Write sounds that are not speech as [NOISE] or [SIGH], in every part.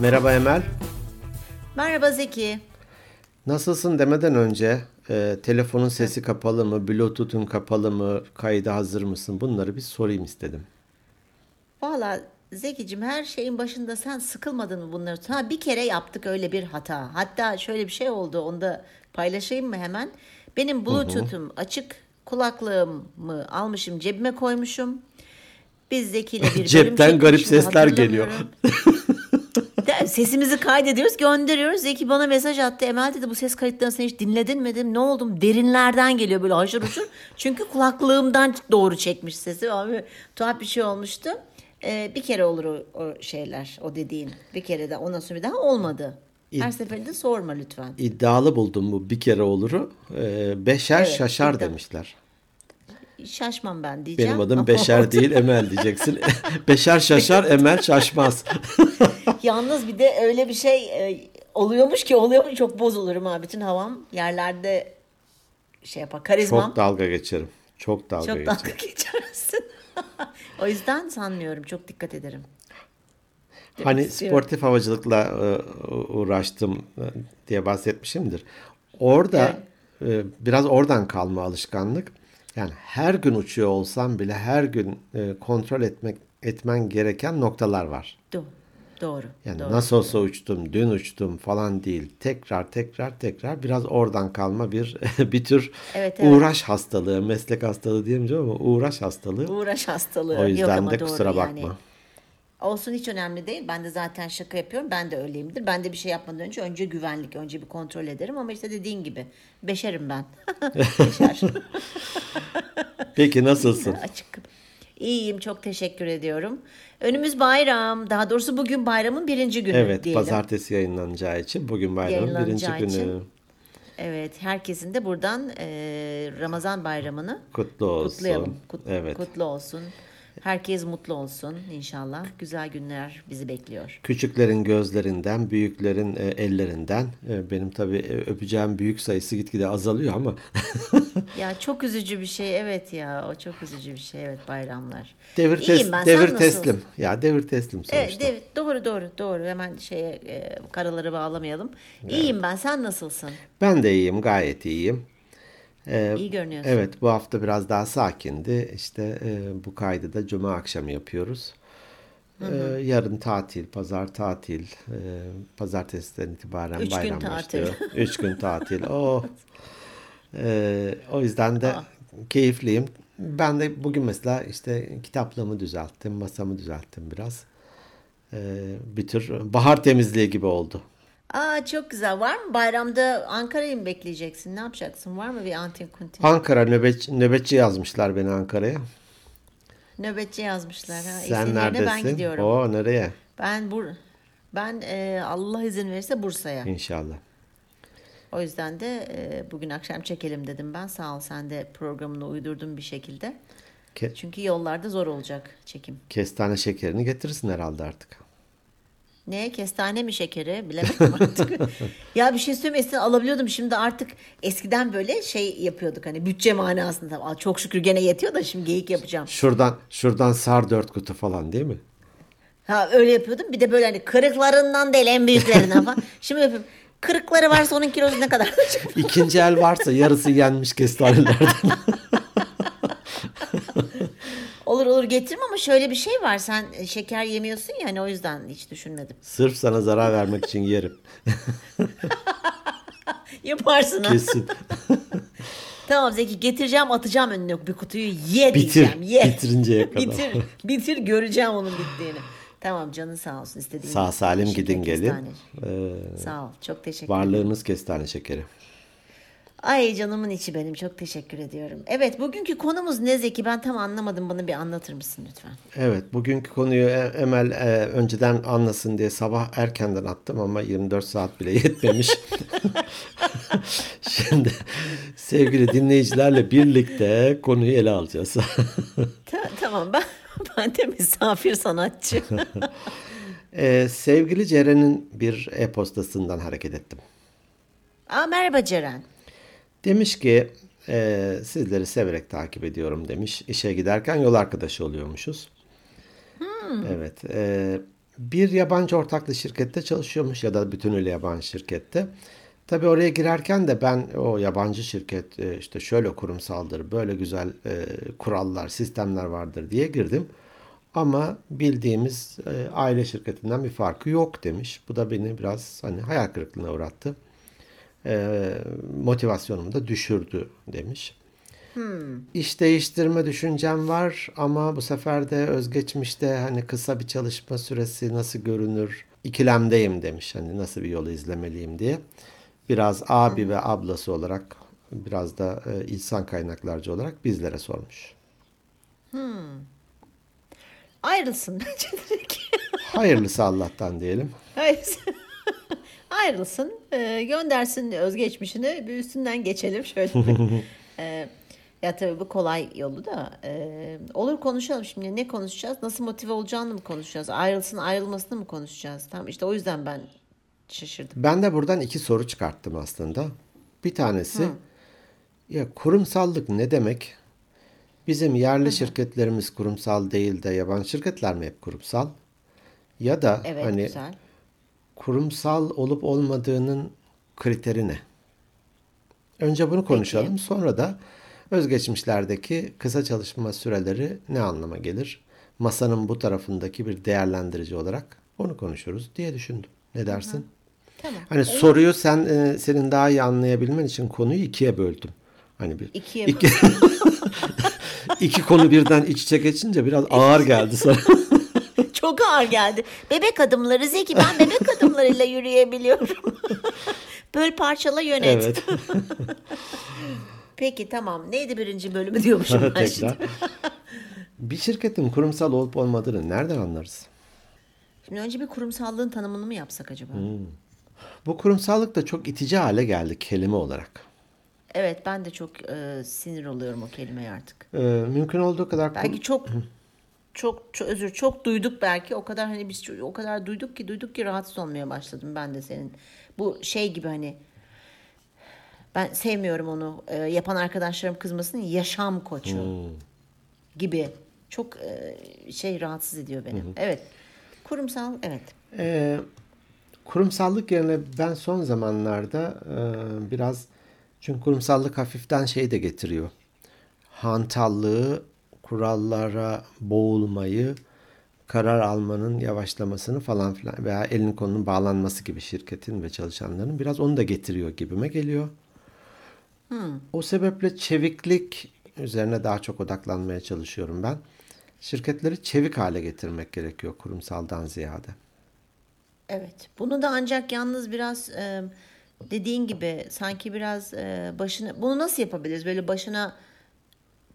Merhaba Emel. Merhaba Zeki. Nasılsın demeden önce e, telefonun sesi kapalı mı, bluetooth'un kapalı mı, kayda hazır mısın bunları bir sorayım istedim. Valla Zekicim her şeyin başında sen sıkılmadın mı bunları? Ha bir kere yaptık öyle bir hata. Hatta şöyle bir şey oldu onu da paylaşayım mı hemen? Benim bluetooth'um açık kulaklığımı almışım cebime koymuşum. Biz Zeki ile bir [LAUGHS] Cepten garip sesler geliyor. [LAUGHS] Sesimizi kaydediyoruz gönderiyoruz. Zeki bana mesaj attı. Emel dedi bu ses kayıtlarını sen hiç dinledin mi dedim. Ne oldum derinlerden geliyor böyle haşır huşur. [LAUGHS] Çünkü kulaklığımdan doğru çekmiş sesi. Abi, tuhaf bir şey olmuştu. Ee, bir kere olur o, o şeyler o dediğin. Bir kere de ondan sonra bir daha olmadı. Her seferinde sorma lütfen. İddialı buldum bu bir kere oluru. E, beşer Evet, şaşar iddia- demişler. Şaşmam ben diyeceğim. Benim adım Beşer değil Emel diyeceksin. [LAUGHS] Beşer şaşar, Emel şaşmaz. [LAUGHS] Yalnız bir de öyle bir şey e, oluyormuş ki oluyormuş çok bozulurum ha. Bütün havam yerlerde şey yapar. Karizmam. Çok dalga geçerim. Çok dalga Çok geçerim. dalga geçersin. [LAUGHS] o yüzden sanmıyorum. Çok dikkat ederim. Demek Hani istiyorum. sportif havacılıkla e, uğraştım e, diye bahsetmişimdir. Orada e, biraz oradan kalma alışkanlık. Yani her gün uçuyor olsam bile her gün e, kontrol etmek etmen gereken noktalar var. Do- doğru. Yani doğru. nasıl olsa uçtum, dün uçtum falan değil. Tekrar tekrar tekrar biraz oradan kalma bir [LAUGHS] bir tür Evet, evet. uğraş hastalığı, meslek hastalığı diyemeyeceğim ama uğraş hastalığı. Uğraş hastalığı. O yüzden Yok de doğru kusura yani. Olsun hiç önemli değil. Ben de zaten şaka yapıyorum. Ben de öyleyimdir. Ben de bir şey yapmadan önce önce güvenlik, önce bir kontrol ederim. Ama işte dediğin gibi beşerim ben. [LAUGHS] Beşer. [LAUGHS] Peki nasılsın? Açık. İyiyim çok teşekkür ediyorum. Önümüz bayram. Daha doğrusu bugün bayramın birinci günü Evet, diyelim. pazartesi yayınlanacağı için bugün bayramın birinci günü. için Evet herkesin de buradan e, Ramazan bayramını Kutlu olsun. kutlayalım. Kut- Evet. Kutlu olsun. Herkes mutlu olsun inşallah. Güzel günler bizi bekliyor. Küçüklerin gözlerinden, büyüklerin e, ellerinden. E, benim tabii e, öpeceğim büyük sayısı gitgide azalıyor ama [LAUGHS] Ya çok üzücü bir şey evet ya o çok üzücü bir şey evet bayramlar. devir İyiyim tes- ben, sen devir teslim. Ya devir teslim sonuçta. Evet, evet, doğru doğru doğru hemen şeye e, karaları bağlamayalım. İyiyim ben sen nasılsın? Ben de iyiyim, gayet iyiyim. E, İyi görünüyorsun. Evet, bu hafta biraz daha sakindi. İşte e, bu kaydı da cuma akşamı yapıyoruz. E, yarın tatil, pazar tatil, e, pazartesiden itibaren Üç gün bayram tatil. başlıyor. [LAUGHS] Üç gün tatil. Oh. E, o yüzden de keyifliyim. Ben de bugün mesela işte kitaplığımı düzelttim, masamı düzelttim biraz. E, bir tür bahar temizliği gibi oldu. Aa çok güzel. Var mı bayramda Ankara'yı mı bekleyeceksin? Ne yapacaksın? Var mı bir antin kuntin? Ankara nöbetçi, nöbetçi yazmışlar beni Ankara'ya. Nöbetçi yazmışlar. Ha. Sen İzinlerine neredesin? ben gidiyorum. Oo nereye? Ben bur ben e, Allah izin verirse Bursa'ya. İnşallah. O yüzden de e, bugün akşam çekelim dedim ben. Sağ ol sen de programını uydurdun bir şekilde. Ke- Çünkü yollarda zor olacak çekim. kestane şekerini getirirsin herhalde artık. Ne kestane mi şekeri bilemedim [LAUGHS] artık. ya bir şey söyleyeyim eskiden alabiliyordum şimdi artık eskiden böyle şey yapıyorduk hani bütçe manasında. Aa, Çok şükür gene yetiyor da şimdi geyik yapacağım. Şuradan şuradan sar dört kutu falan değil mi? Ha öyle yapıyordum bir de böyle hani kırıklarından değil en büyüklerinden falan. [LAUGHS] şimdi yapıyorum kırıkları varsa onun kilosu ne kadar? İkinci el varsa yarısı yenmiş kestanelerden. [LAUGHS] olur olur getiririm ama şöyle bir şey var sen e, şeker yemiyorsun ya hani o yüzden hiç düşünmedim. Sırf sana zarar vermek için yerim. [LAUGHS] Yaparsın ha. Kesin. [LAUGHS] Tamam Zeki getireceğim atacağım önüne bir kutuyu ye Bitir, diyeceğim. Ye. bitirinceye kadar. bitir, bitir göreceğim onun bittiğini. Tamam canın sağ olsun istediğin Sağ salim gidin gelin. kestane. Ee, Sağ ol çok teşekkür ederim. varlığınız kestane şekeri. Ay canımın içi benim çok teşekkür ediyorum. Evet bugünkü konumuz ne Zeki ben tam anlamadım bana bir anlatır mısın lütfen? Evet, bugünkü konuyu E- Emel e, önceden anlasın diye sabah erkenden attım ama 24 saat bile [LAUGHS] yetmemiş. Şimdi sevgili dinleyicilerle birlikte konuyu ele alacağız. [LAUGHS] Ta- tamam ben, ben de misafir sanatçı. E, sevgili Ceren'in bir e-postasından hareket ettim. Aa, merhaba Ceren. Demiş ki e, sizleri severek takip ediyorum demiş. İşe giderken yol arkadaşı oluyormuşuz. Evet. e, bir yabancı ortaklı şirkette çalışıyormuş ya da bütünüyle yabancı şirkette. Tabii oraya girerken de ben o yabancı şirket e, işte şöyle kurumsaldır, böyle güzel e, kurallar, sistemler vardır diye girdim. Ama bildiğimiz e, aile şirketinden bir farkı yok demiş. Bu da beni biraz hani hayal kırıklığına uğrattı. E, motivasyonumu da düşürdü demiş. İş değiştirme düşüncem var ama bu sefer de özgeçmişte hani kısa bir çalışma süresi nasıl görünür ikilemdeyim demiş. Hani nasıl bir yolu izlemeliyim diye. Biraz abi ve ablası olarak biraz da e, insan kaynaklarcı olarak bizlere sormuş. Ayrılsın bence direkt. Hayırlısı Allah'tan diyelim. Hayır. Ayrılsın, e, göndersin özgeçmişini, bir üstünden geçelim şöyle. [LAUGHS] E, ya tabii bu kolay yolu da. E, olur konuşalım şimdi. Ne konuşacağız? Nasıl motive olacağını mı konuşacağız? Ayrılsın, ayrılmasını mı konuşacağız? Tamam işte o yüzden ben şaşırdım. Ben de buradan iki soru çıkarttım aslında. Bir tanesi ya kurumsallık ne demek? Bizim yerli şirketlerimiz kurumsal değil de yabancı şirketler mi hep kurumsal? Ya da Evet hani güzel. Kurumsal olup olmadığının kriteri ne? Önce bunu konuşalım. Sonra da özgeçmişlerdeki kısa çalışma süreleri ne anlama gelir? Masanın bu tarafındaki bir değerlendirici olarak onu konuşuruz diye düşündüm. Ne dersin? Tamam. Hani soruyu sen e, senin daha iyi anlayabilmen için konuyu ikiye böldüm. Hani bir İkiye iki, [LAUGHS] iki konu birden iç içe geçince biraz [LAUGHS] ağır geldi sana. Çok ağır geldi. Bebek adımları Zeki ben bebek [LAUGHS] adımlarıyla yürüyebiliyorum. [LAUGHS] Böl parçala yönet. evet. [LAUGHS] Peki tamam. Neydi birinci bölümü diyormuşum ben şimdi. Bir şirketin kurumsal olup olmadığını nereden anlarız? Şimdi önce bir kurumsallığın tanımını mı yapsak acaba? Bu kurumsallık da çok itici hale geldi kelime olarak. Evet ben de çok e, sinir oluyorum o kelimeye artık. Ee, mümkün olduğu kadar Belki çok çok, çok özür çok duyduk belki o kadar hani biz o kadar duyduk ki duyduk ki rahatsız olmaya başladım ben de senin. Bu şey gibi hani ben sevmiyorum onu e, yapan arkadaşlarım kızmasın yaşam koçu gibi çok e, şey rahatsız ediyor beni. Evet kurumsal evet Ee, kurumsallık yerine ben son zamanlarda e, biraz çünkü kurumsallık hafiften şey de getiriyor. Hantallığı, kurallara boğulmayı, karar almanın yavaşlamasını falan filan veya elinin kolunun bağlanması gibi şirketin ve çalışanların biraz onu da getiriyor gibime geliyor. O sebeple çeviklik üzerine daha çok odaklanmaya çalışıyorum ben. Şirketleri çevik hale getirmek gerekiyor kurumsaldan ziyade. Evet. Bunu da ancak yalnız biraz e, dediğin gibi sanki biraz e, başına bunu nasıl yapabiliriz? Böyle başına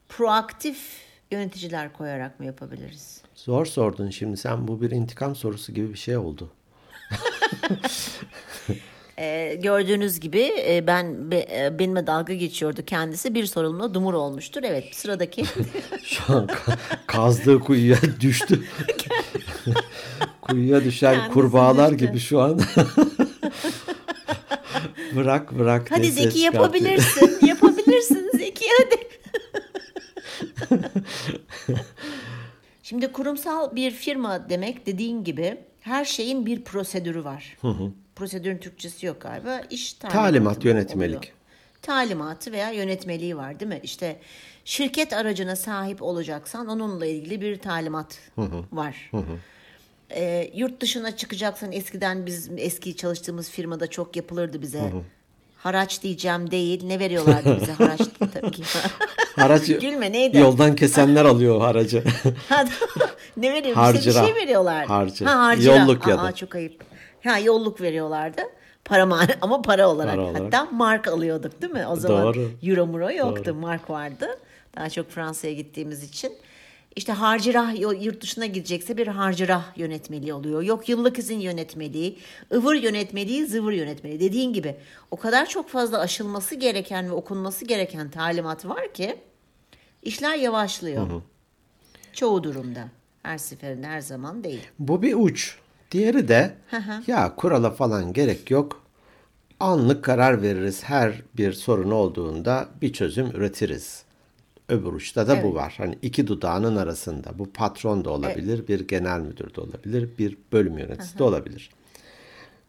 proaktif yöneticiler koyarak mı yapabiliriz? Zor sordun şimdi sen bu bir intikam sorusu gibi bir şey oldu. [LAUGHS] E, gördüğünüz gibi e, ben be, e, benimle dalga geçiyordu kendisi. Bir sorumla dumur olmuştur. Evet sıradaki. [LAUGHS] Şu an ka- kazdığı kuyuya düştü. [LAUGHS] kuyuya düşen Kendisi kurbağalar düştü. gibi şu an. bırak bırak. hadi Zeki yapabilirsin Zeki hadi. Şimdi kurumsal bir firma demek dediğin gibi her şeyin bir prosedürü var. Prosedürün Türkçesi yok galiba. İş Talimat, yönetmelik. oluyor? Talimatı veya yönetmeliği var değil mi? İşte şirket aracına sahip olacaksan onunla ilgili bir talimat var. Ee, yurt dışına çıkacaksan eskiden biz eski çalıştığımız firmada çok yapılırdı bize. Haraç diyeceğim değil. Ne veriyorlardı bize haraç [LAUGHS] tabii ki. Haraç [LAUGHS] Gülme neydi? yoldan kesenler alıyor haracı. [LAUGHS] ne veriyor? Bize bir Harcıra. şey veriyorlar. Harcı. Ha, harcıra. Yolluk ya da. Aa, çok ayıp. Ha yolluk veriyorlardı. Para mani ama para olarak. Para olarak. Hatta mark alıyorduk değil mi? O zaman Doğru. euro muro yoktu. Mark vardı. Daha çok Fransa'ya gittiğimiz için. İşte harcırah yurt dışına gidecekse bir harcırah yönetmeliği oluyor. Yok yıllık izin yönetmeliği, ıvır yönetmeliği, zıvır yönetmeliği. Dediğin gibi o kadar çok fazla aşılması gereken ve okunması gereken talimat var ki işler yavaşlıyor. Çoğu durumda. Her seferinde her zaman değil. Bu bir uç. Diğeri de ya kurala falan gerek yok. Anlık karar veririz. Her bir sorun olduğunda bir çözüm üretiriz. Öbür uçta da bu var. Hani iki dudağının arasında. Bu patron da olabilir, bir genel müdür de olabilir, bir bölüm yöneticisi de olabilir.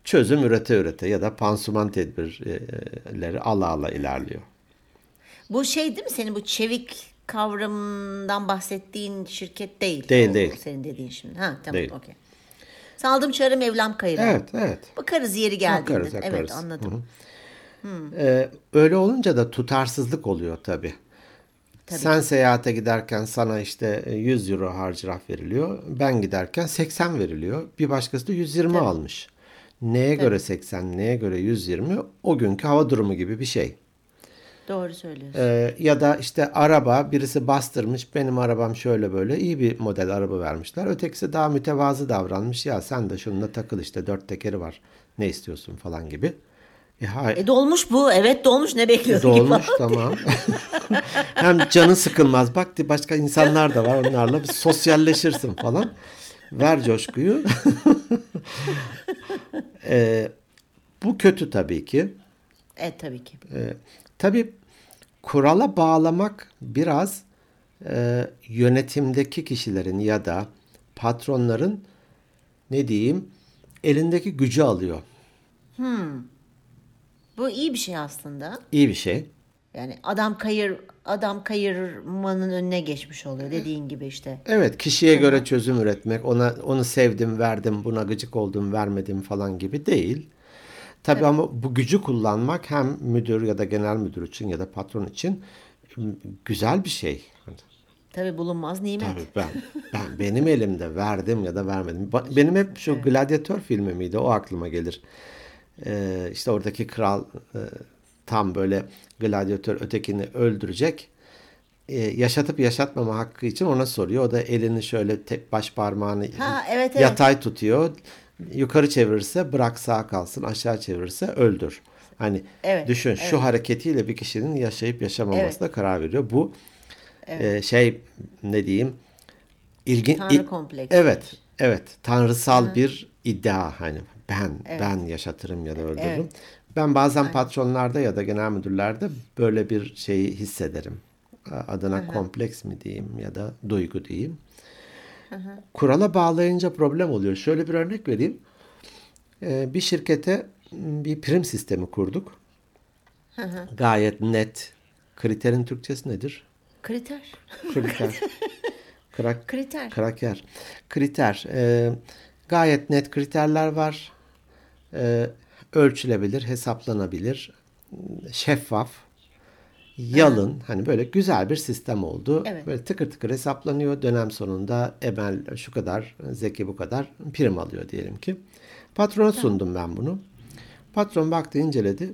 Çözüm ürete ürete ya da pansuman tedbirleri ala ala ilerliyor. Bu şey değil mi senin bu çevik kavramından bahsettiğin şirket değil. Değil, O değil. Senin dediğin şimdi. Ha tamam okey. Saldım çarım evlam kayırım. Evet, evet. Bakarız yeri geldiğinde. Bakarız, Evet bakarız. anladım. Ee, öyle olunca da tutarsızlık oluyor tabii. Sen seyahate giderken sana işte 100 euro harcırah veriliyor. Ben giderken 80 veriliyor. Bir başkası da 120 almış. Neye göre 80, neye göre 120? O günkü hava durumu gibi bir şey. Doğru söylüyorsun. Ee, ya da işte araba birisi bastırmış benim arabam şöyle böyle iyi bir model araba vermişler. Ötekisi daha mütevazı davranmış ya sen de şununla takıl işte dört tekeri var ne istiyorsun falan gibi. E, hayır. E dolmuş bu. Evet dolmuş ne bekliyordun ki Dolmuş falan. tamam. [LAUGHS] Hem canı sıkılmaz. Bak başka insanlar da var onlarla bir sosyalleşirsin falan. Ver coşkuyu. Ee, [LAUGHS] bu kötü tabii ki. Evet tabii ki. Ee, tabii kurala bağlamak biraz e, yönetimdeki kişilerin ya da patronların ne diyeyim elindeki gücü alıyor. Bu iyi bir şey aslında. İyi bir şey. Yani adam kayır adam kayırmanın önüne geçmiş oluyor dediğin gibi işte. Evet, kişiye göre çözüm üretmek, ona onu sevdim, verdim, buna gıcık oldum, vermedim falan gibi değil. Tabii ama bu gücü kullanmak hem müdür ya da genel müdür için ya da patron için güzel bir şey. Tabii bulunmaz nimet. Tabii ben, ben benim elimde verdim ya da vermedim. Benim hep şu Gladyatör filmi miydi? O aklıma gelir. Ee, işte oradaki kral e, tam böyle gladyatör ötekini öldürecek. Ee, yaşatıp yaşatmama hakkı için ona soruyor. O da elini şöyle tek baş parmağını Ha, evet, evet. yatay tutuyor. Yukarı çevirirse bırak sağ kalsın, aşağı çevirirse öldür. Hani Evet, düşün şu hareketiyle bir kişinin yaşayıp yaşamamasına karar veriyor. Bu e, şey ne diyeyim ilgin Tanrı kompleksi. Evet, evet. Tanrısal bir iddia hani ben ben yaşatırım ya da öldürürüm. Evet. Ben bazen patronlarda ya da genel müdürlerde böyle bir şeyi hissederim. Adına kompleks mi diyeyim ya da duygu diyeyim. Kurala bağlayınca problem oluyor. Şöyle bir örnek vereyim. Ee, bir şirkete bir prim sistemi kurduk. Gayet net. Kriterin Türkçesi nedir? Kriter. Kriter. [LAUGHS] Krak, Kriter. Kraker. Kriter. Ee, gayet net kriterler var. Ee, ölçülebilir, hesaplanabilir, şeffaf, yalın. Hani böyle güzel bir sistem oldu. Evet. Böyle tıkır tıkır hesaplanıyor. Dönem sonunda Emel şu kadar, Zeki bu kadar prim alıyor diyelim ki. Patrona sundum ben bunu. Patron baktı inceledi.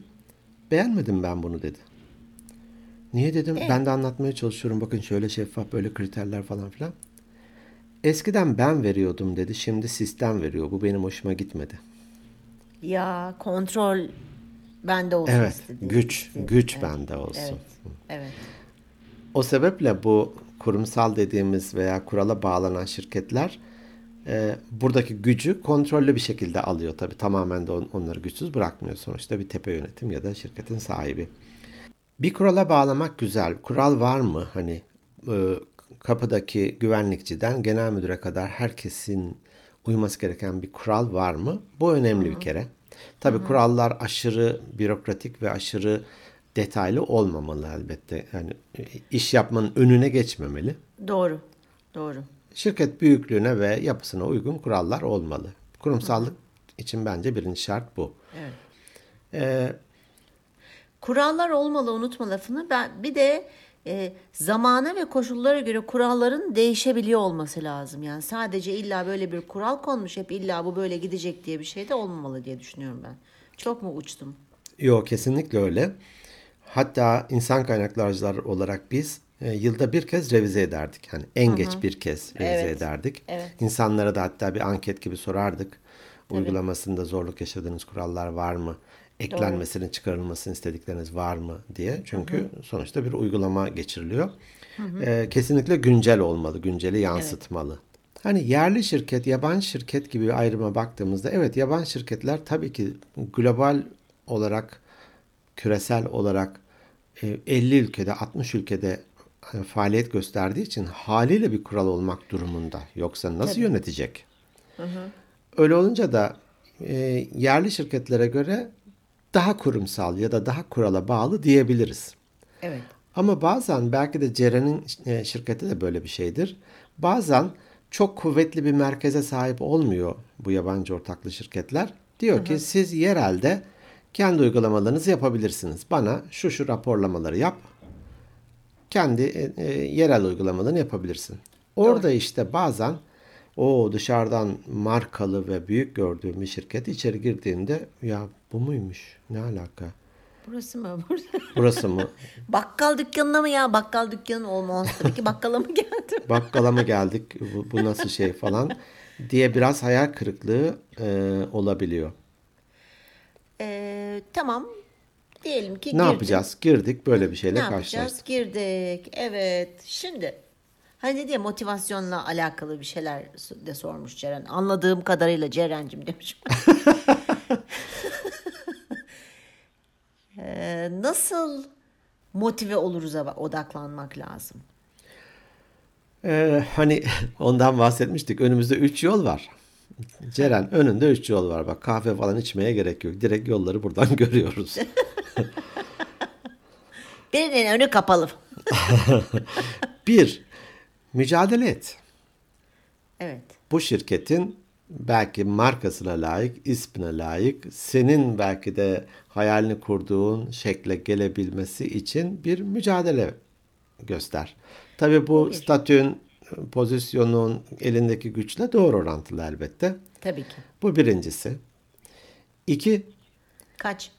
Beğenmedim ben bunu dedi. Niye dedim? Ben de anlatmaya çalışıyorum. Bakın şöyle şeffaf böyle kriterler falan filan. Eskiden ben veriyordum dedi. Şimdi sistem veriyor. Bu benim hoşuma gitmedi. Ya kontrol bende olsun Evet. istedi. Güç, istedi. güç Evet. bende olsun. Evet. Evet. O sebeple bu kurumsal dediğimiz veya kurala bağlanan şirketler e, buradaki gücü kontrollü bir şekilde alıyor. Tabii tamamen de on- onları güçsüz bırakmıyor. Sonuçta bir tepe yönetim ya da şirketin sahibi. Bir kurala bağlamak güzel. Kural var mı? Hani e, kapıdaki güvenlikçiden genel müdüre kadar herkesin uyması gereken bir kural var mı? Bu önemli bir kere. Tabii kurallar aşırı bürokratik ve aşırı detaylı olmamalı elbette. Yani e, iş yapmanın önüne geçmemeli. Doğru. Doğru. Şirket büyüklüğüne ve yapısına uygun kurallar olmalı. Kurumsallık için bence birinci şart bu. Evet. Ee, Kurallar olmalı unutma lafını. Ben bir de e, zamana ve koşullara göre kuralların değişebiliyor olması lazım. Yani sadece illa böyle bir kural konmuş hep illa bu böyle gidecek diye bir şey de olmamalı diye düşünüyorum ben. Çok mu uçtum? Yok kesinlikle öyle. Hatta insan kaynaklarcılar olarak biz e, yılda bir kez revize ederdik. Yani en geç bir kez revize Evet. ederdik. Evet. İnsanlara da hatta bir anket gibi sorardık. Uygulamasında zorluk yaşadığınız kurallar var mı? Eklenmesini, çıkarılmasını istedikleriniz var mı diye. Çünkü sonuçta bir uygulama geçiriliyor. E, kesinlikle güncel olmalı, günceli yansıtmalı. Hani yerli şirket, yabancı şirket gibi bir ayrıma baktığımızda evet yabancı şirketler tabii ki global olarak küresel olarak e, 50 ülkede 60 ülkede e, faaliyet gösterdiği için haliyle bir kural olmak durumunda. Yoksa nasıl yönetecek? Öyle olunca da e, yerli şirketlere göre daha kurumsal ya da daha kurala bağlı diyebiliriz. Evet. Ama bazen belki de Ceren'in e, şirketi de böyle bir şeydir. Bazen çok kuvvetli bir merkeze sahip olmuyor bu yabancı ortaklı şirketler. Diyor ki siz yerelde kendi uygulamalarınızı yapabilirsiniz. Bana şu şu raporlamaları yap. Kendi e, e, yerel uygulamalarını yapabilirsin. Orada işte bazen o dışarıdan markalı ve büyük gördüğüm bir şirket içeri girdiğinde ya bu muymuş? Ne alaka? Burası mı? [LAUGHS] Burası. Burası mı? Bakkal dükkanına mı ya? Bakkal dükkanı olmaz. Tabii ki bakkala mı geldim? [LAUGHS] bakkala mı geldik bu, bu nasıl şey falan diye biraz hayal kırıklığı e, olabiliyor. Ee, tamam. Diyelim ki Ne girdim. yapacağız? Girdik böyle bir şeyle Ne karşılaştık. yapacağız? Girdik. Evet. Şimdi hani diye motivasyonla alakalı bir şeyler de sormuş Ceren. Anladığım kadarıyla Ceren'cim demiş. [LAUGHS] Ee, nasıl motive oluruz'a odaklanmak lazım? Ee, hani ondan bahsetmiştik. Önümüzde üç yol var. Ceren önünde üç yol var. Bak kahve falan içmeye gerek yok. Direkt yolları buradan [LAUGHS] görüyoruz. Birinin önü kapalı. [LAUGHS] Bir, mücadele et. Evet. Bu şirketin belki markasına layık, ismine layık, senin belki de hayalini kurduğun şekle gelebilmesi için bir mücadele göster. Tabii bu statün, pozisyonun, elindeki güçle doğru orantılı elbette. Tabii ki. Bu birincisi. İki, Kaç?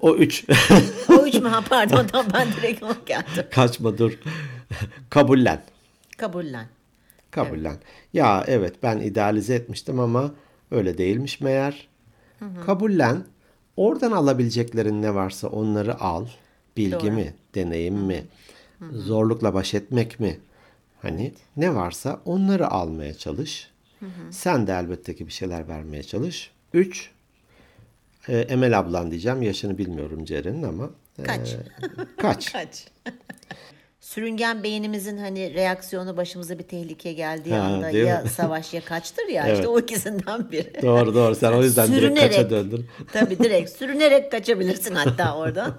o üç. [LAUGHS] O üç mü? Pardon tamam ben direkt ona geldim. Kaçma dur. Kabullen. Kabullen. Kabullen. Ya evet ben idealize etmiştim ama öyle değilmiş meğer. Kabullen. Oradan alabileceklerin ne varsa onları al. Bilgi Doğru. mi, deneyim mi, zorlukla baş etmek mi? Hani ne varsa onları almaya çalış. Sen de elbette ki bir şeyler vermeye çalış. Üç, e, Emel ablan diyeceğim. Yaşını bilmiyorum Ceren'in ama. e, Kaç? kaç? [LAUGHS] Sürüngen beynimizin hani reaksiyonu başımıza bir tehlike geldiği Ha, anda ya mi? savaş ya kaçtır ya [LAUGHS] Evet. işte o ikisinden biri. doğru doğru. Sen o yüzden direkt kaça Sürünerek. döndün. [LAUGHS] Tabii direkt sürünerek kaçabilirsin hatta oradan.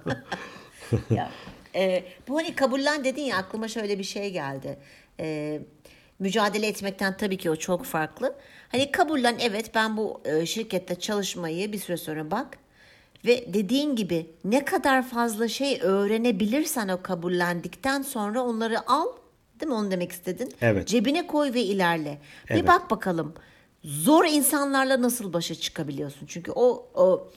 [LAUGHS] ya, e, bu hani kabullen dedin ya aklıma şöyle bir şey geldi. E, mücadele etmekten tabii ki o çok farklı. Hani kabullen evet ben bu e, şirkette çalışmayı bir süre sonra bak ve dediğin gibi ne kadar fazla şey öğrenebilirsen o kabullendikten sonra onları al. Değil mi onu demek istedin? Evet. Cebine koy ve ilerle. Bir Evet. bak bakalım zor insanlarla nasıl başa çıkabiliyorsun? Çünkü o, o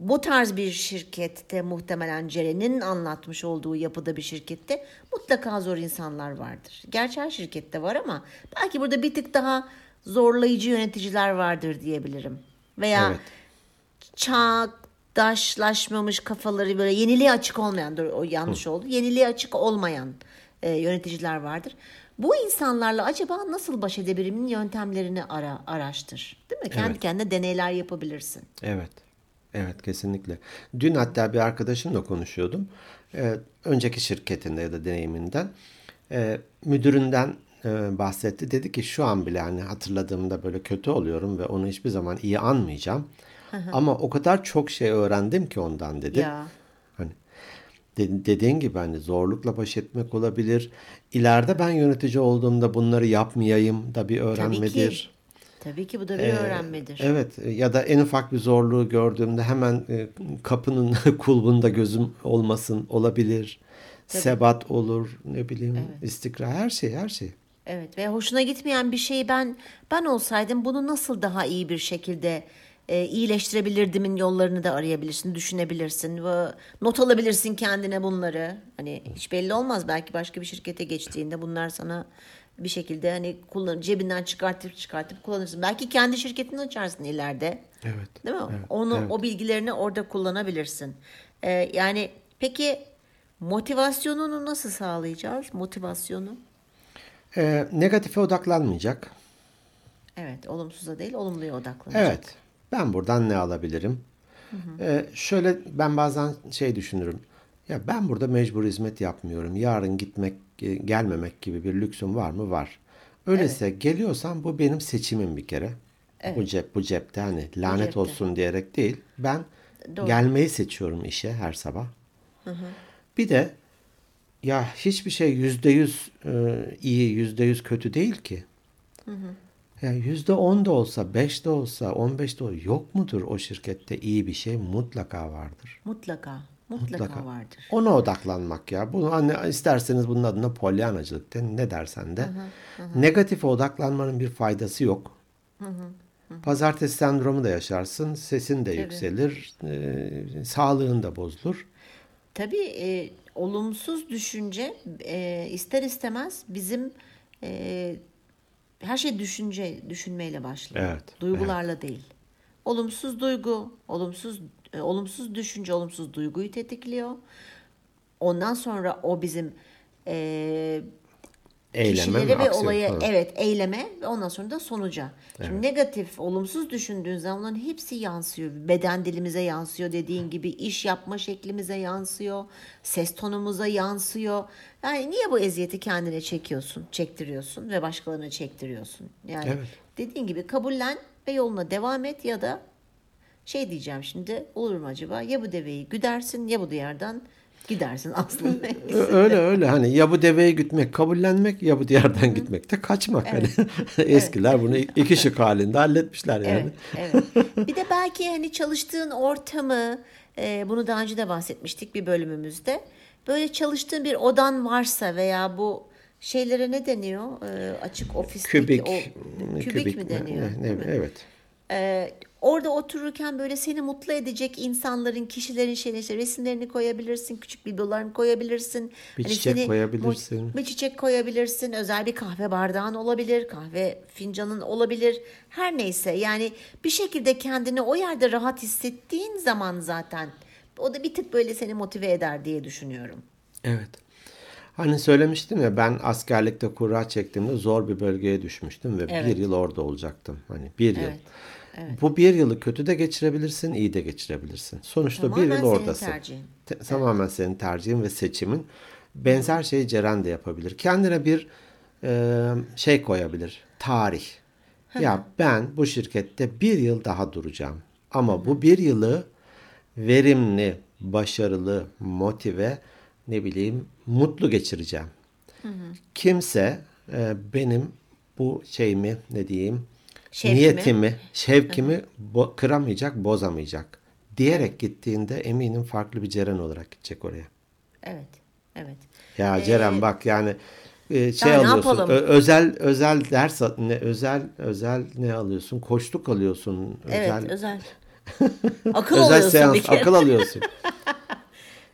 bu tarz bir şirkette muhtemelen Ceren'in anlatmış olduğu yapıda bir şirkette mutlaka zor insanlar vardır. Gerçi her şirkette var ama belki burada bir tık daha zorlayıcı yöneticiler vardır diyebilirim. Veya Evet. Çağdaşlaşmamış kafaları böyle yeniliğe açık olmayan, dur o yanlış oldu. Yeniliğe açık olmayan e, yöneticiler vardır. Bu insanlarla acaba nasıl baş edebilirim yöntemlerini ara, araştır. Değil mi? Kendi Evet. kendine deneyler yapabilirsin. Evet. Evet kesinlikle. Dün hatta bir arkadaşımla konuşuyordum. Ee, önceki şirketinde ya da deneyiminden. Ee, müdüründen e, bahsetti. Dedi ki şu an bile hani hatırladığımda böyle kötü oluyorum ve onu hiçbir zaman iyi anmayacağım. Ama o kadar çok şey öğrendim ki ondan dedi. Ya. Hani de- dediğin gibi hani zorlukla baş etmek olabilir. İleride ben yönetici olduğumda bunları yapmayayım da bir Tabii öğrenmedir. ki. Tabii ki bu da bir öğrenmedir. Evet ya da en ufak bir zorluğu gördüğümde hemen e, kapının [LAUGHS] kulbunda gözüm olmasın olabilir. Sebat olur ne bileyim istikrar her şey her şey. Evet ve hoşuna gitmeyen bir şeyi ben ben olsaydım bunu nasıl daha iyi bir şekilde e, iyileştirebilirdimin yollarını da arayabilirsin, düşünebilirsin ve not alabilirsin kendine bunları. Hani hiç belli olmaz belki başka bir şirkete geçtiğinde bunlar sana bir şekilde hani kullan cebinden çıkartıp çıkartıp kullanırsın. Belki kendi şirketini açarsın ileride. Evet. Değil mi? Evet, Onu evet. o bilgilerini orada kullanabilirsin. E, yani peki motivasyonunu nasıl sağlayacağız? Motivasyonu? E, negatife odaklanmayacak. Evet, olumsuza değil, olumluya odaklanacak. Evet. Ben buradan ne alabilirim? E, şöyle ben bazen şey düşünürüm. Ya ben burada mecbur hizmet yapmıyorum. Yarın gitmek, e, gelmemek gibi bir lüksüm var mı? Var. Öyleyse geliyorsam bu benim seçimim bir kere. Bu cep, bu cepte hani lanet cepte. olsun diyerek değil. Ben Doğru. gelmeyi seçiyorum işe her sabah. Bir de ya hiçbir şey yüzde yüz e, iyi, yüzde yüz kötü değil ki. Ya yüzde on da olsa, beş de olsa, on beş de olsa yok mudur o şirkette iyi bir şey mutlaka vardır. Mutlaka. Mutlaka, vardır. Ona odaklanmak ya. Bunu hani isterseniz bunun adına polyanacılık de ne dersen de. Negatife odaklanmanın bir faydası yok. Pazartesi sendromu da yaşarsın. Sesin de yükselir. e, sağlığın da bozulur. Tabii e, olumsuz düşünce e, ister istemez bizim e, her şey düşünce düşünmeyle başlıyor. Evet, Duygularla değil. Olumsuz duygu, olumsuz e, olumsuz düşünce, olumsuz duyguyu tetikliyor. Ondan sonra o bizim e, Eyleme kişilere ve olaya Ha. evet eyleme ve ondan sonra da sonuca. Şimdi negatif, olumsuz düşündüğün zaman onların hepsi yansıyor. Beden dilimize yansıyor dediğin gibi iş yapma şeklimize yansıyor. Ses tonumuza yansıyor. Yani niye bu eziyeti kendine çekiyorsun, çektiriyorsun ve başkalarına çektiriyorsun? Yani Evet. dediğin gibi kabullen ve yoluna devam et ya da şey diyeceğim şimdi olur mu acaba ya bu deveyi güdersin ya bu diyardan gidersin aslında. [LAUGHS] Öyle öyle hani ya bu deveyi gütmek kabullenmek ya bu diyardan gitmek de kaçmak. Hani [LAUGHS] eskiler bunu iki şık halinde halletmişler yani. Evet, evet. Bir de belki hani çalıştığın ortamı, e, bunu daha önce de bahsetmiştik bir bölümümüzde. Böyle çalıştığın bir odan varsa veya bu şeylere ne deniyor? E, açık ofisteki Kübik, o kübik, mi ne- deniyor? ne- mi? evet. Ee, orada otururken böyle seni mutlu edecek insanların, kişilerin şeyini, işte resimlerini koyabilirsin, küçük biblolarını koyabilirsin. Bir Hani çiçek koyabilirsin. Bir çiçek koyabilirsin. Özel bir kahve bardağın olabilir, kahve fincanın olabilir. Her neyse yani bir şekilde kendini o yerde rahat hissettiğin zaman zaten o da bir tık böyle seni motive eder diye düşünüyorum. Evet. Hani söylemiştim ya ben askerlikte kura çektiğimde zor bir bölgeye düşmüştüm ve Evet. bir yıl orada olacaktım. Hani bir yıl. Evet, Bu bir yılı kötü de geçirebilirsin, iyi de geçirebilirsin. Sonuçta bir Tamamen yıl senin oradasın. tercihin. Te- Tamamen senin tercihin ve seçimin. Benzer şeyi Ceren de yapabilir. Kendine bir e, şey koyabilir. Tarih. ya ben bu şirkette bir yıl daha duracağım. Ama bu bir yılı verimli, başarılı, motive, ne bileyim mutlu geçireceğim. Kimse e, benim bu şeyimi ne diyeyim Şevkimi. niyetimi, şevkimi bo- kıramayacak, bozamayacak diyerek gittiğinde eminim farklı bir Ceren olarak gidecek oraya. Evet, evet. Ya Ceren bak yani e, şey alıyorsun. ö- özel özel ders ne özel özel ne alıyorsun? Koçluk alıyorsun. Evet, Özel özel. [LAUGHS] Akıl özel alıyorsun seans bir kere. akıl alıyorsun. [LAUGHS]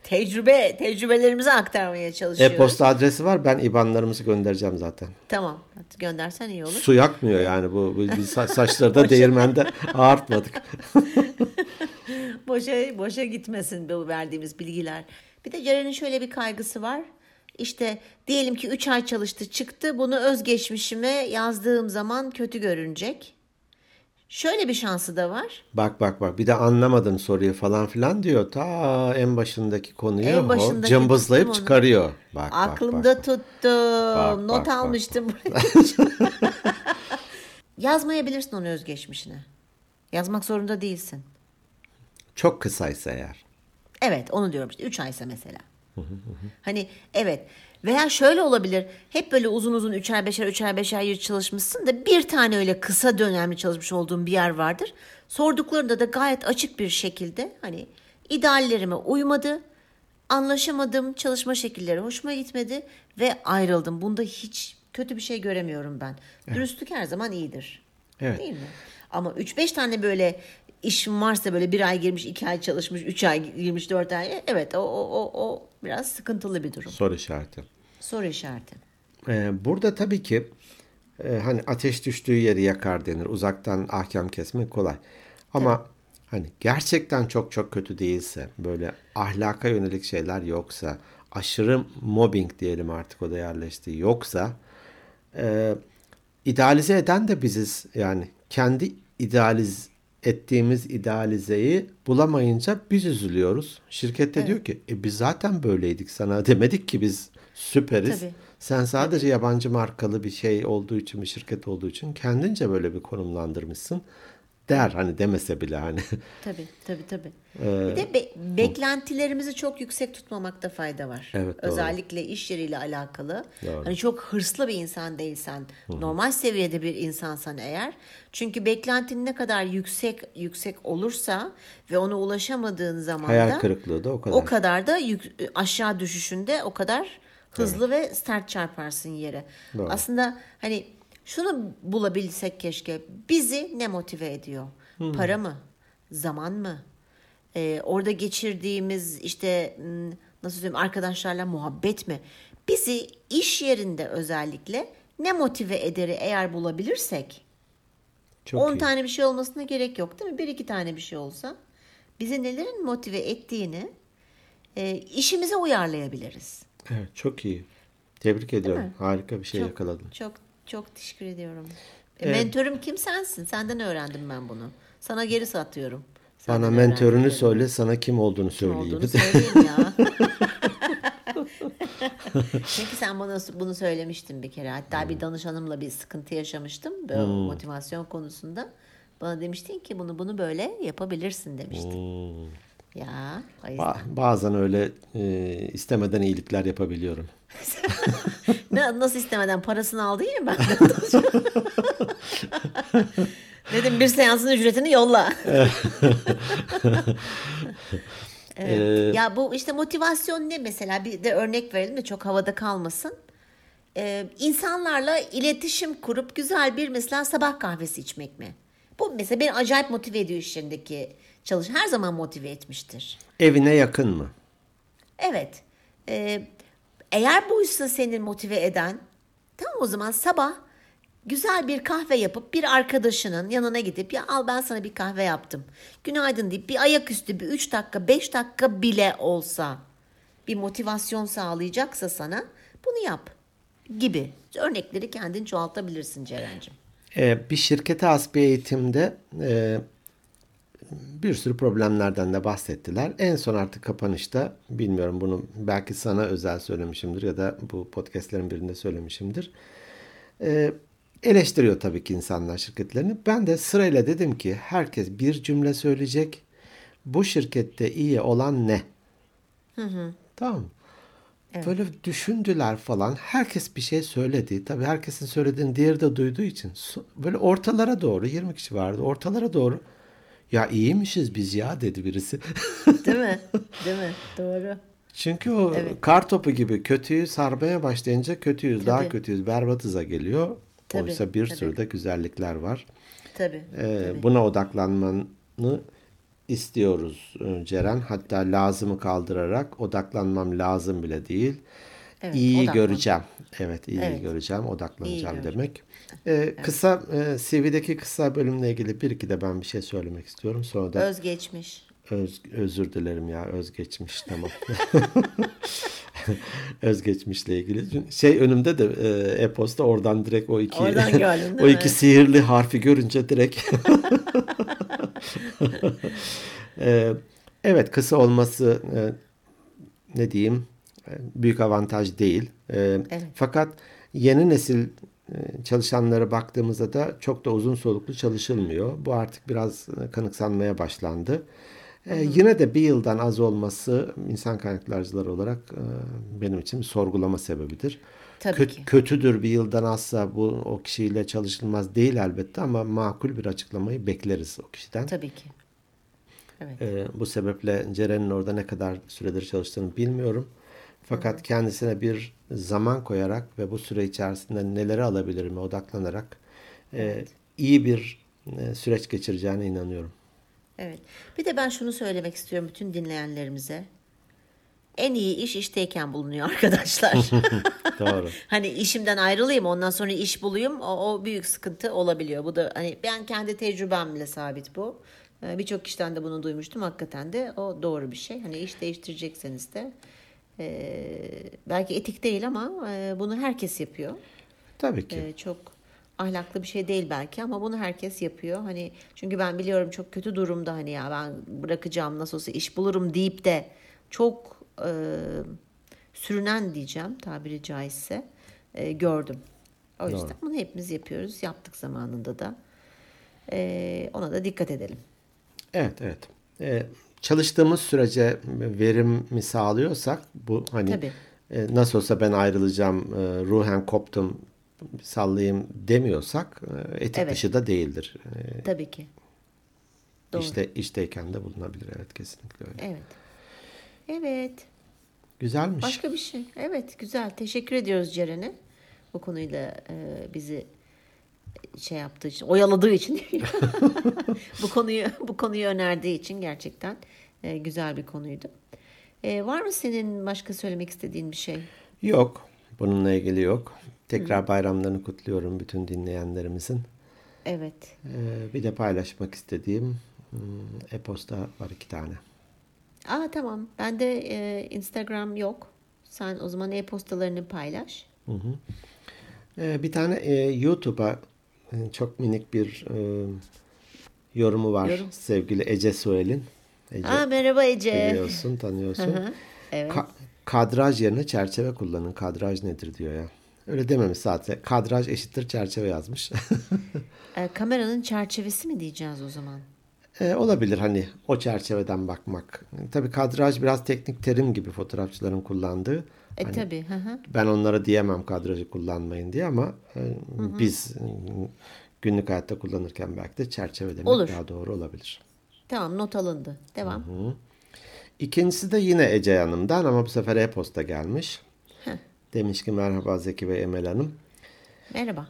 Tecrübe, tecrübelerimizi aktarmaya çalışıyoruz. E-posta adresi var. Ben IBAN'larımızı göndereceğim zaten. Tamam. Göndersen iyi olur. Su yakmıyor yani bu. bu biz sa- saçları da [LAUGHS] değirmende [LAUGHS] ağartmadık. [LAUGHS] boşa boşa gitmesin bu verdiğimiz bilgiler. Bir de Ceren'in şöyle bir kaygısı var. İşte diyelim ki 3 ay çalıştı çıktı bunu özgeçmişime yazdığım zaman kötü görünecek. Şöyle bir şansı da var. Bak bak bak bir de anlamadım soruyu falan filan diyor. Ta en başındaki konuyu En o başındaki cımbızlayıp tuttum onu. çıkarıyor. Bak, bak, Aklımda bak. tuttum. Not bak, bak. almıştım. [LAUGHS] Yazmayabilirsin onu özgeçmişine. Yazmak zorunda değilsin. Çok kısaysa eğer. Evet onu diyorum işte 3 aysa mesela. hani evet veya şöyle olabilir hep böyle uzun uzun üçer beşer üçer beşer yıl çalışmışsın da bir tane öyle kısa dönemli çalışmış olduğun bir yer vardır. Sorduklarında da gayet açık bir şekilde hani ideallerime uymadı, anlaşamadım, çalışma şekilleri hoşuma gitmedi ve ayrıldım. Bunda hiç kötü bir şey göremiyorum ben. Dürüstlük her zaman iyidir. Evet. Değil mi? Ama 3-5 tane böyle işim varsa böyle bir ay girmiş, iki ay çalışmış, üç ay girmiş, dört ay. Evet o, o, o, o biraz sıkıntılı bir durum. Soru işareti. Soru işareti. Ee, burada tabii ki e, hani ateş düştüğü yeri yakar denir. Uzaktan ahkam kesmek kolay. Ama hani gerçekten çok çok kötü değilse, böyle ahlaka yönelik şeyler yoksa, aşırı mobbing diyelim artık o da yerleştiği yoksa, e, idealize eden de biziz. Yani kendi idealiz ettiğimiz idealizeyi bulamayınca biz üzülüyoruz. Şirkette diyor ki e, biz zaten böyleydik sana [LAUGHS] demedik ki biz süperiz. Tabii. Sen sadece yabancı markalı bir şey olduğu için bir şirket olduğu için kendince böyle bir konumlandırmışsın der hani demese bile hani. [LAUGHS] Tabii tabii tabii. Ee, bir de be- beklentilerimizi çok yüksek tutmamakta fayda var. Evet, doğru. Özellikle iş yeriyle alakalı. Doğru. Hani çok hırslı bir insan değilsen, normal seviyede bir insansan eğer. Çünkü beklentin ne kadar yüksek yüksek olursa ve ona ulaşamadığın zaman Hayal da kırıklığı da o kadar. o kadar da yük- aşağı düşüşünde o kadar hızlı ve sert çarparsın yere. Doğru. Aslında hani şunu bulabilsek keşke. Bizi ne motive ediyor? Para mı? Zaman mı? Ee, orada geçirdiğimiz işte m, nasıl söyleyeyim arkadaşlarla muhabbet mi? Bizi iş yerinde özellikle ne motive ederi eğer bulabilirsek Çok 10 iyi. tane bir şey olmasına gerek yok değil mi? Bir iki tane bir şey olsa bizi nelerin motive ettiğini e, işimize uyarlayabiliriz. Evet, çok iyi. Tebrik ediyorum. Harika bir şey çok, yakaladın. Çok çok teşekkür ediyorum. E, Evet. Mentörüm kim sensin? Senden öğrendim ben bunu. Sana geri satıyorum. Bana Senden mentörünü öğrendiklerimi. söyle sana kim olduğunu Kim söyleyeyim. olduğunu [LAUGHS] söyleyeyim ya. [LAUGHS] Çünkü sen bana bunu söylemiştin bir kere. Hatta Hmm. bir danışanımla bir sıkıntı yaşamıştım böyle motivasyon konusunda. Bana demiştin ki bunu bunu böyle yapabilirsin demiştin. Hmm. Ya. Ba- Bazen öyle e, istemeden iyilikler yapabiliyorum. [LAUGHS] Ne, nasıl istemeden parasını aldı yine ben. [LAUGHS] Dedim bir seansın ücretini yolla. [LAUGHS] evet. ya bu işte motivasyon ne mesela bir de örnek verelim de çok havada kalmasın. Ee, insanlarla iletişim kurup güzel bir mesela sabah kahvesi içmek mi? Bu mesela beni acayip motive ediyor iş yerindeki çalış. Her zaman motive etmiştir. Evine yakın mı? Evet. Ee, eğer buysa seni motive eden tamam o zaman sabah güzel bir kahve yapıp bir arkadaşının yanına gidip ya al ben sana bir kahve yaptım. Günaydın deyip bir ayaküstü bir 3 dakika 5 dakika bile olsa bir motivasyon sağlayacaksa sana bunu yap gibi. Örnekleri kendin çoğaltabilirsin Ceren'cim. E, bir şirkete has bir eğitimde e, bir sürü problemlerden de bahsettiler. En son artık kapanışta bilmiyorum bunu belki sana özel söylemişimdir ya da bu podcastlerin birinde söylemişimdir. E, eleştiriyor tabii ki insanlar şirketlerini. Ben de sırayla dedim ki herkes bir cümle söyleyecek. Bu şirkette iyi olan ne? Tamam. mı? Böyle düşündüler falan. Herkes bir şey söyledi. Tabii herkesin söylediğini diğeri de duyduğu için. Böyle ortalara doğru 20 kişi vardı. Ortalara doğru ya iyiymişiz biz ya dedi birisi. [LAUGHS] Değil mi? Değil mi? Doğru. Çünkü o kar topu gibi kötüyü sarmaya başlayınca kötüyüz, daha Tabii. kötüyüz, berbatıza geliyor. Tabii, Oysa bir tabii. sürü de güzellikler var. Tabii. Ee, tabii. buna odaklanmanı istiyoruz e, Ceren. Hatta lazımı kaldırarak odaklanmam lazım bile değil. Evet, iyi göreceğim. Evet, iyi Evet. göreceğim, odaklanacağım İyi demek. Ee, Kısa e, CV'deki kısa bölümle ilgili bir iki de ben bir şey söylemek istiyorum. Sonra da Özgeçmiş. öz, özür dilerim ya özgeçmiş tamam. [LAUGHS] özgeçmişle ilgili. Şey önümde de e, e-posta oradan direkt o iki Oradan [LAUGHS] değil o mi? iki sihirli harfi görünce direkt Ee, [LAUGHS] evet kısa olması e, ne diyeyim e, büyük avantaj değil. E, Evet. Fakat yeni nesil e, çalışanlara baktığımızda da çok da uzun soluklu çalışılmıyor. Bu artık biraz e, kanıksanmaya başlandı. E, yine de bir yıldan az olması insan kaynaklarcıları olarak e, benim için bir sorgulama sebebidir. Tabii Kö- ki. Kötüdür bir yıldan azsa bu o kişiyle çalışılmaz değil elbette ama makul bir açıklamayı bekleriz o kişiden. Tabii ki. Evet. Ee, bu sebeple Ceren'in orada ne kadar süredir çalıştığını bilmiyorum. Fakat kendisine bir zaman koyarak ve bu süre içerisinde neleri alabilirime odaklanarak e, iyi bir e, süreç geçireceğine inanıyorum. Evet. Bir de ben şunu söylemek istiyorum bütün dinleyenlerimize. En iyi iş işteyken bulunuyor [LAUGHS] arkadaşlar. [LAUGHS] Doğru. [LAUGHS] hani işimden ayrılayım ondan sonra iş bulayım o, o büyük sıkıntı olabiliyor. Bu da hani ben kendi tecrübemle sabit bu. Ee, Birçok kişiden de bunu duymuştum. Hakikaten de o doğru bir şey. Hani iş değiştirecekseniz de e, belki etik değil ama e, bunu herkes yapıyor. Tabii ki. E, çok ahlaklı bir şey değil belki ama bunu herkes yapıyor. Hani çünkü ben biliyorum çok kötü durumda hani ya ben bırakacağım nasıl olsa iş bulurum deyip de çok e, sürünen diyeceğim tabiri caizse e, gördüm. O yüzden bunu hepimiz yapıyoruz. Yaptık zamanında da. E, ona da dikkat edelim. Evet evet. Ee, çalıştığımız sürece verimi sağlıyorsak bu hani Tabii. e, nasıl olsa ben ayrılacağım e, ruhen koptum sallayayım demiyorsak e, etik Evet. dışı da değildir. E, Tabii ki. Doğru. işte işteyken de bulunabilir evet kesinlikle öyle. Evet. Evet. Güzelmiş. Başka bir şey. Evet güzel. Teşekkür ediyoruz Ceren'e. Bu konuyla e, bizi şey yaptığı için, oyaladığı için [LAUGHS] bu konuyu bu konuyu önerdiği için gerçekten e, güzel bir konuydu. E, var mı senin başka söylemek istediğin bir şey? Yok. Bununla ilgili yok. Tekrar bayramlarını kutluyorum bütün dinleyenlerimizin. Evet. Ee, bir de paylaşmak istediğim hmm, e-posta var iki tane. Aa tamam. Bende e, Instagram yok. Sen o zaman e-postalarını paylaş. Ee, bir tane e, YouTube'a çok minik bir e, yorumu var Yorum. sevgili Ece Suel'in. Ece Aa merhaba Ece. biliyorsun, tanıyorsun. Hı hı, evet. Ka- kadraj yerine çerçeve kullanın. Kadraj nedir diyor ya. Öyle dememiş zaten. Kadraj eşittir çerçeve yazmış. [LAUGHS] E, kameranın çerçevesi mi diyeceğiz o zaman? E, olabilir hani o çerçeveden bakmak. Tabii kadraj biraz teknik terim gibi fotoğrafçıların kullandığı. E Hani tabii. Hı hı. Ben onlara diyemem kadrajı kullanmayın diye ama e, biz e, günlük hayatta kullanırken belki de çerçeve demek Olur. daha doğru olabilir. Tamam not alındı. Devam. İkincisi de yine Ece Hanım'dan ama bu sefer e-posta gelmiş. Heh. Demiş ki merhaba Zeki ve Emel Hanım. Merhaba.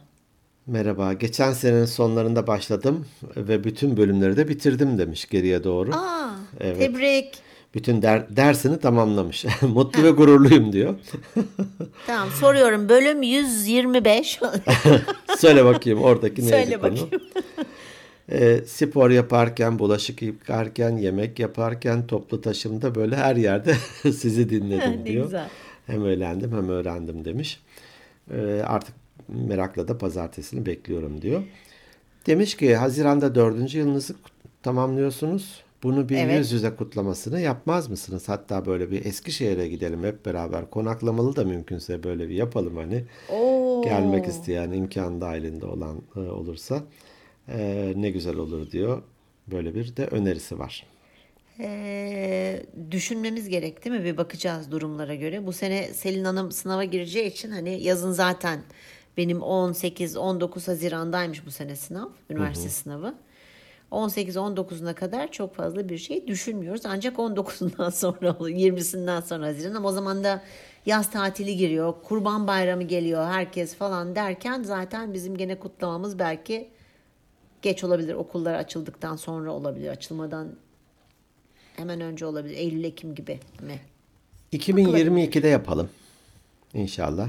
Merhaba. Geçen senenin sonlarında başladım ve bütün bölümleri de bitirdim demiş geriye doğru. Aa, Evet. tebrik. Bütün der- dersini tamamlamış. [LAUGHS] Mutlu ve gururluyum diyor. Tamam soruyorum. Bölüm 125. [LAUGHS] Söyle bakayım oradaki neydi Söyle konu? bakayım. [LAUGHS] E, spor yaparken, bulaşık yıkarken, yemek yaparken, toplu taşımda böyle her yerde sizi dinledim diyor. güzel. Hem öğrendim hem öğrendim demiş. E, artık merakla da pazartesini bekliyorum diyor. Demiş ki Haziran'da dördüncü yılınızı tamamlıyorsunuz. Bunu bir Evet. yüz yüze kutlamasını yapmaz mısınız? Hatta böyle bir Eskişehir'e gidelim hep beraber. Konaklamalı da mümkünse böyle bir yapalım hani. Oo. Gelmek isteyen, imkan dahilinde olan e, olursa e, ne güzel olur diyor. Böyle bir de önerisi var. Ee, düşünmemiz gerek değil mi? Bir bakacağız durumlara göre. Bu sene Selin Hanım sınava gireceği için hani yazın zaten benim 18-19 Haziran'daymış bu sene sınav. Üniversite sınavı. 18-19'una kadar çok fazla bir şey düşünmüyoruz. Ancak 19'undan [LAUGHS] sonra olur. 20'sinden sonra Haziran ama o zaman da yaz tatili giriyor. Kurban bayramı geliyor. Herkes falan derken zaten bizim gene kutlamamız belki geç olabilir. Okullar açıldıktan sonra olabilir. Açılmadan hemen önce olabilir. Eylül Ekim gibi mi? 2022'de yapalım. İnşallah.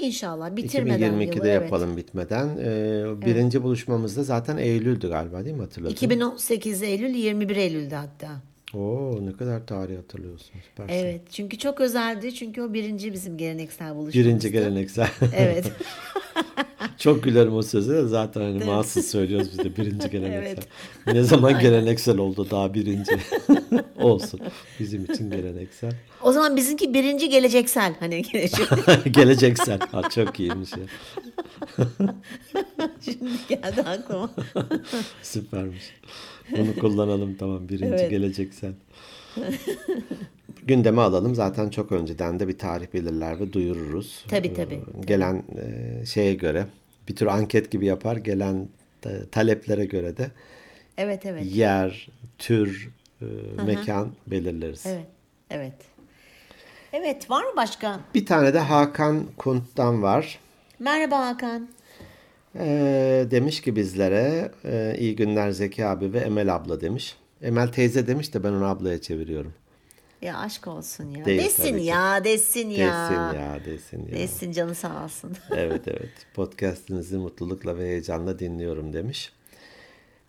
İnşallah bitirmeden 2022'de yılı, evet. yapalım bitmeden. E, birinci buluşmamız da zaten Eylül'dü galiba değil mi hatırladın? 2018 Eylül 21 Eylül'de hatta. Oo ne kadar tarih hatırlıyorsun. Süpersin. Evet çünkü çok özeldi çünkü o birinci bizim geleneksel buluşmamızdı. Birinci geleneksel. Evet. [LAUGHS] Çok gülerim o söze de zaten hani mahsus söylüyoruz biz de birinci geleneksel. Evet. Ne zaman geleneksel oldu daha birinci. [LAUGHS] Olsun. Bizim için geleneksel. o zaman bizimki birinci geleceksel. Hani [LAUGHS] gelecek. Geleceksel. Ha, çok iyiymiş ya. [LAUGHS] Şimdi geldi aklıma. [LAUGHS] Süpermiş. Bunu kullanalım tamam. Birinci Evet. geleceksel. [LAUGHS] Gündeme alalım. Zaten çok önceden de bir tarih belirler ve duyururuz. Tabii, tabii, Ee, Gelen e, şeye göre bir tür anket gibi yapar. Gelen e, taleplere göre de Evet evet. yer, tür, e, mekan belirleriz. Evet. Evet. Evet var mı başka? Bir tane de Hakan Kunt'tan var. Merhaba Hakan. Ee, demiş ki bizlere e, iyi günler Zeki abi ve Emel abla demiş. Emel teyze demiş de ben onu ablaya çeviriyorum. Ya aşk olsun ya. Değil desin ya, desin ya. Desin ya desin ya. Desin canı sağ olsun. [LAUGHS] evet evet podcastinizi mutlulukla ve heyecanla dinliyorum demiş.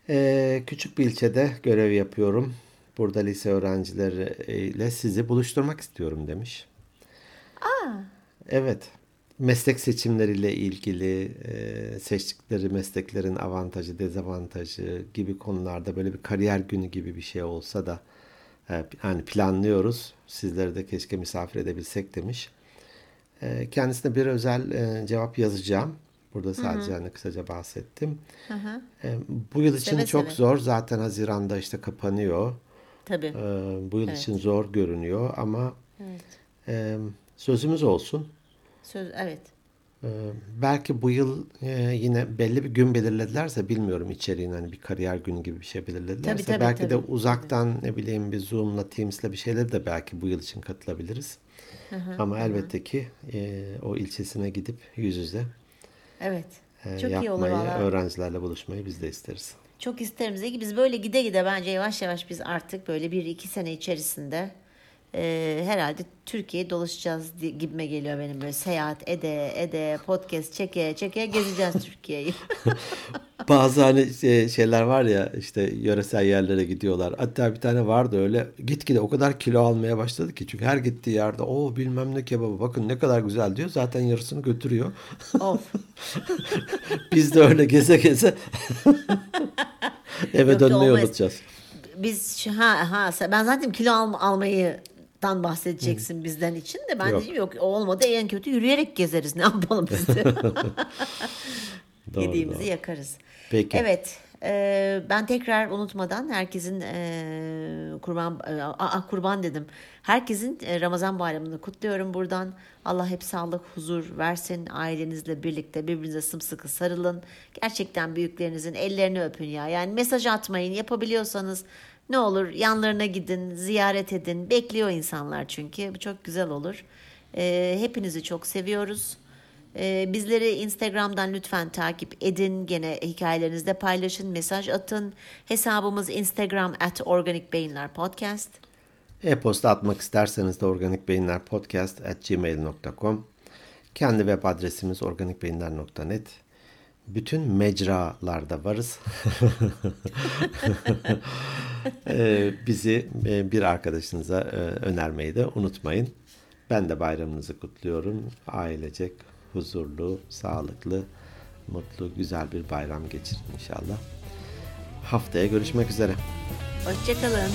Ee, küçük bir ilçede görev yapıyorum. Burada lise öğrencileriyle sizi buluşturmak istiyorum demiş. Aa, Evet. Meslek seçimleriyle ilgili e, seçtikleri mesleklerin avantajı, dezavantajı gibi konularda böyle bir kariyer günü gibi bir şey olsa da e, yani planlıyoruz. Sizleri de keşke misafir edebilsek demiş. E, kendisine bir özel e, cevap yazacağım. Burada sadece hani kısaca bahsettim. E, bu yıl için Seve çok seve. zor. Zaten Haziran'da işte kapanıyor. Tabii. E, bu yıl için zor görünüyor ama e, sözümüz olsun. Söz evet. Ee, belki bu yıl e, yine belli bir gün belirledilerse bilmiyorum içeriğini hani bir kariyer günü gibi bir şey belirledilerse Tabii, tabii, belki de tabii. uzaktan ne bileyim bir Zoom'la Teams'la bir şeyler de belki bu yıl için katılabiliriz. Ama elbette ki e, o ilçesine gidip yüz yüze Evet. e, Çok iyi olur yapmayı, öğrencilerle buluşmayı biz de isteriz. Çok isterim Zeki. Biz böyle gide gide bence yavaş yavaş biz artık böyle bir iki sene içerisinde e, herhalde Türkiye'yi dolaşacağız gibime geliyor benim böyle seyahat ede ede podcast çeke çeke gezeceğiz Türkiye'yi. [LAUGHS] Bazı hani şey- şeyler var ya işte yöresel yerlere gidiyorlar. Hatta bir tane vardı öyle gitgide o kadar kilo almaya başladı ki. Çünkü her gittiği yerde o bilmem ne kebabı bakın ne kadar güzel diyor. Zaten yarısını götürüyor. of. [LAUGHS] Biz de öyle geze geze [LAUGHS] eve Yok, dönmeyi olmaz. unutacağız. Biz ha ha ben zaten kilo al, almayı dan bahsedeceksin bizden için de ben Yok. dedim yok olmadı en kötü yürüyerek gezeriz ne yapalım biz de. [LAUGHS] [LAUGHS] Doğru, Yediğimizi doğru. yakarız. Peki. Evet. e, ben tekrar unutmadan herkesin e, kurban e, aa, kurban dedim. Herkesin e, Ramazan bayramını kutluyorum buradan. Allah hep sağlık, huzur versin. Ailenizle birlikte birbirinize sımsıkı sarılın. Gerçekten büyüklerinizin ellerini öpün ya. Yani mesaj atmayın. Yapabiliyorsanız ne olur yanlarına gidin, ziyaret edin. Bekliyor insanlar çünkü. Bu çok güzel olur. E, hepinizi çok seviyoruz. Ee, bizleri Instagram'dan lütfen takip edin. Gene hikayelerinizde paylaşın, mesaj atın. Hesabımız Instagram at Organik Beyinler Podcast. E-posta atmak isterseniz de organikbeyinlerpodcast.gmail.com Kendi web adresimiz organikbeyinler.net Bütün mecralarda varız. [LAUGHS] Ee, bizi e, bir arkadaşınıza e, önermeyi de unutmayın. Ben de bayramınızı kutluyorum. Ailecek, huzurlu, sağlıklı, mutlu, güzel bir bayram geçirin inşallah. Haftaya görüşmek üzere. Hoşçakalın.